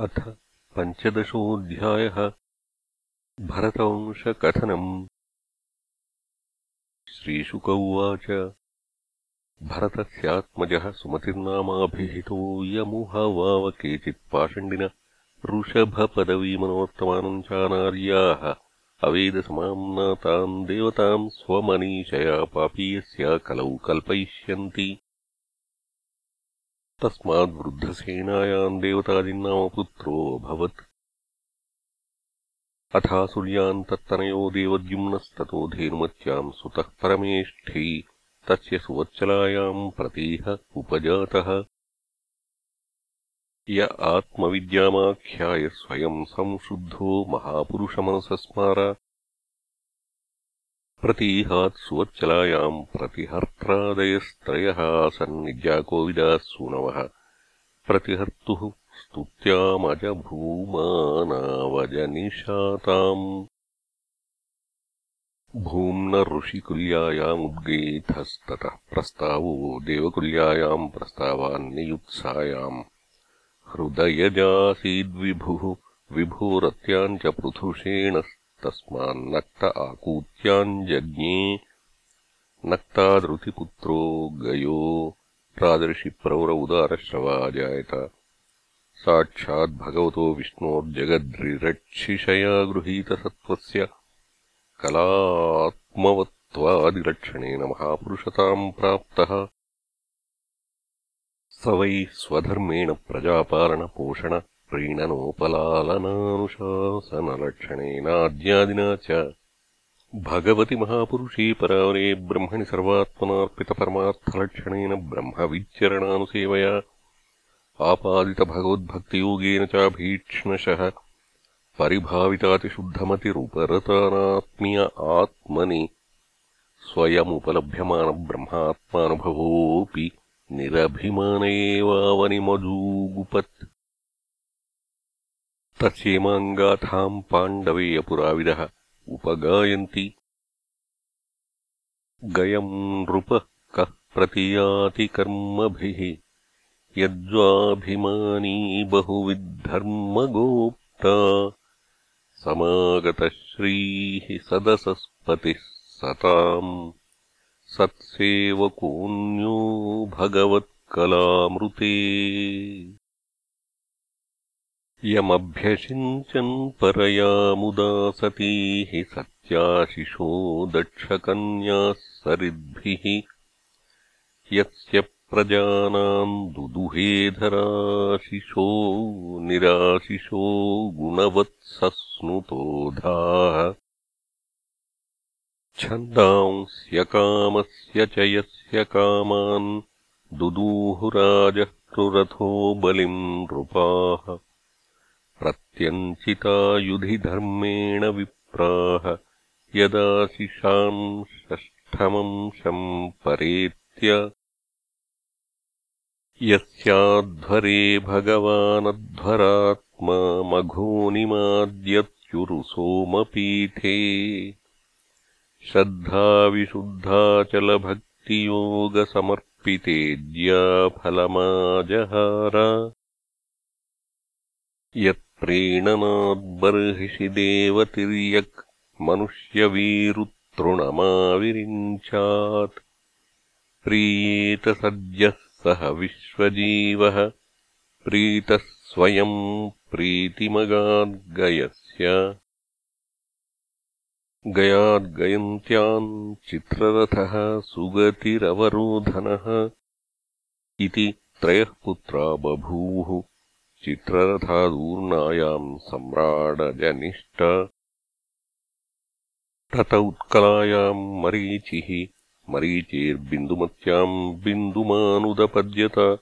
अथ पञ्चदशोऽध्यायः भरतवंशकथनम्। श्रीशुक उवाच भरतस्यात्मजः सुमतिर्नामाभिहितो यमुहवाव केचित्पाषण्डिन ऋषभपदवीमनोत्तमानम् चानार्याः। अवेदसमाम्नाताम् देवताम् स्वमनीषया पापीयस्या कलौ कल्पयिष्यन्ति तस्माद्वृद्धसेनायाम् देवतादिन्नामपुत्रोऽभवत् अथासुर्यान् तत्तनयो देवद्युम्नस्ततो धेनुमत्याम् सुतः परमेष्ठी तस्य सुवत्सलायाम् प्रतीह उपजातः। य आत्मविद्यामाख्याय स्वयम् संशुद्धो महापुरुषमनसस्मार प्रतीहात् सुवत्सलायाम् प्रतिहर्त्रादयस्त्रयः आसन्निज्याकोविदाः सूनवः प्रतिहर्तुः स्तुत्यामजभूमानावजनिषाताम् भूम्न ऋषिकुल्यायामुद्गेथस्ततः प्रस्तावो देवकुल्यायाम् प्रस्तावान्नियुत्सायाम्। हृदयजासीद्विभुः विभोरत्याम् च पृथुषेण तस्मान्नक्त आकूत्याञ्जज्ञे नक्तादृतिपुत्रो गयो। रादर्शिप्रौर उदारश्रवाजायत साक्षाद्भगवतो विष्णोर्जगद्रिरक्षिषया गृहीतसत्त्वस्य कलात्मवत्त्वादिलक्षणेन महापुरुषताम् प्राप्तः। स वै स्वधर्मेण प्रजापालनपोषण प्रीणनोपलालनानुशासनलक्षणेनाद्यादिना च। भगवति महापुरुषे परावरे ब्रह्मणि सर्वात्मनार्पितपरमार्थलक्षणेन ब्रह्मविचरणानुसेवया आपादितभगवद्भक्तियोगेन चाभीक्ष्णशः। परिभावितातिशुद्धमतिरुपरतानात्म्य आत्मनि। स्वयमुपलभ्यमानब्रह्मात्मानुभवोऽपि निरभिमान एवावनिमजूगुपत् तस्येमाम् गाथाम् पाण्डवेयपुराविदः उपगायन्ति। गयम् नृपः कः प्रतियाति कर्मभिः यद्वाभिमानी बहुविद्धर्मगोप्ता समागतश्रीः सदसस्पतिः सताम् सत्सेवकोऽन्यो भगवत्कलामृते यमभ्यषिञ्चन् परया मुदा सतीः सत्याशिषो दक्षकन्याः सरिद्भिः। यस्य प्रजानाम् दुदुहेधराशिषो निराशिषो गुणवत्सस्नुतोधाः छन्दांस्य च यस्य कामान् दुदूहुराजः क्रुरथो बलिम् नृपाः प्रत्यञ्चितायुधिधर्मेण विप्राः यदाशिषाम् षष्ठमंशम् परेत्य। यस्याध्वरे भगवानध्वरात्मा मघोनिमाद्यत्युरुसोमपीठे श्रद्धाविशुद्धाचलभक्तियोगसमर्पितेज्याफलमाजहार यत्प्रीणनाद्बर्हिषि देवतिर्यक् मनुष्यवीरुतृणमाविरिञ्चात्। प्रीयेत सद्यः सः विश्वजीवः प्रीतः स्वयम् प्रीतिमगाद्गयस्य। गयाद्गयन्त्याम् चित्ररथः सुगतिरवरोधनः इति त्रयः पुत्रा बभूवुः चित्ररथादूर्णायाम् सम्राडजनिष्ठ तत उत्कलायाम् मरीचिः मरीचेर्बिन्दुमत्याम् बिन्दुमानुदपद्यत।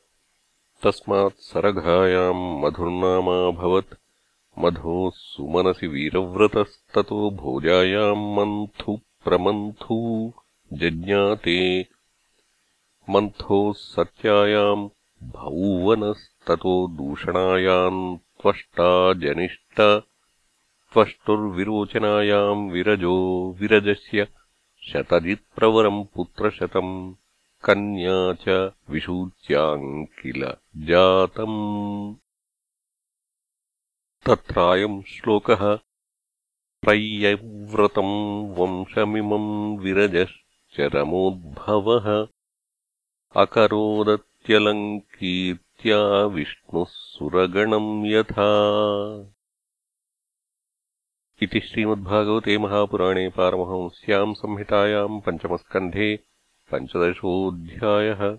तस्मात् सरघायाम् मधुर्नामाभवत्। मधोः सुमनसि वीरव्रतस्ततो भोजायाम् मन्थु प्रमन्थू जज्ञाते। मन्थोः सत्यायाम् भौवनस्ततो दूषणायाम् त्वष्टा जनिष्ट त्वष्टुर्विरोचनायाम् विरजो विरजस्य शतजित्प्रवरम् पुत्रशतम् कन्या च विषूच्याम् किल जातम्। तत्रायम् श्लोकः प्रय्यव्रतम् वंशमिमम् विरजश्चरमोद्भवः अकरोदत्यलम् कीर्त्या विष्णुः सुरगणम् यथा। इति श्रीमद्भागवते महापुराणे पारमहंस्याम् संहितायाम् पञ्चमस्कन्धे पञ्चदशोऽध्यायः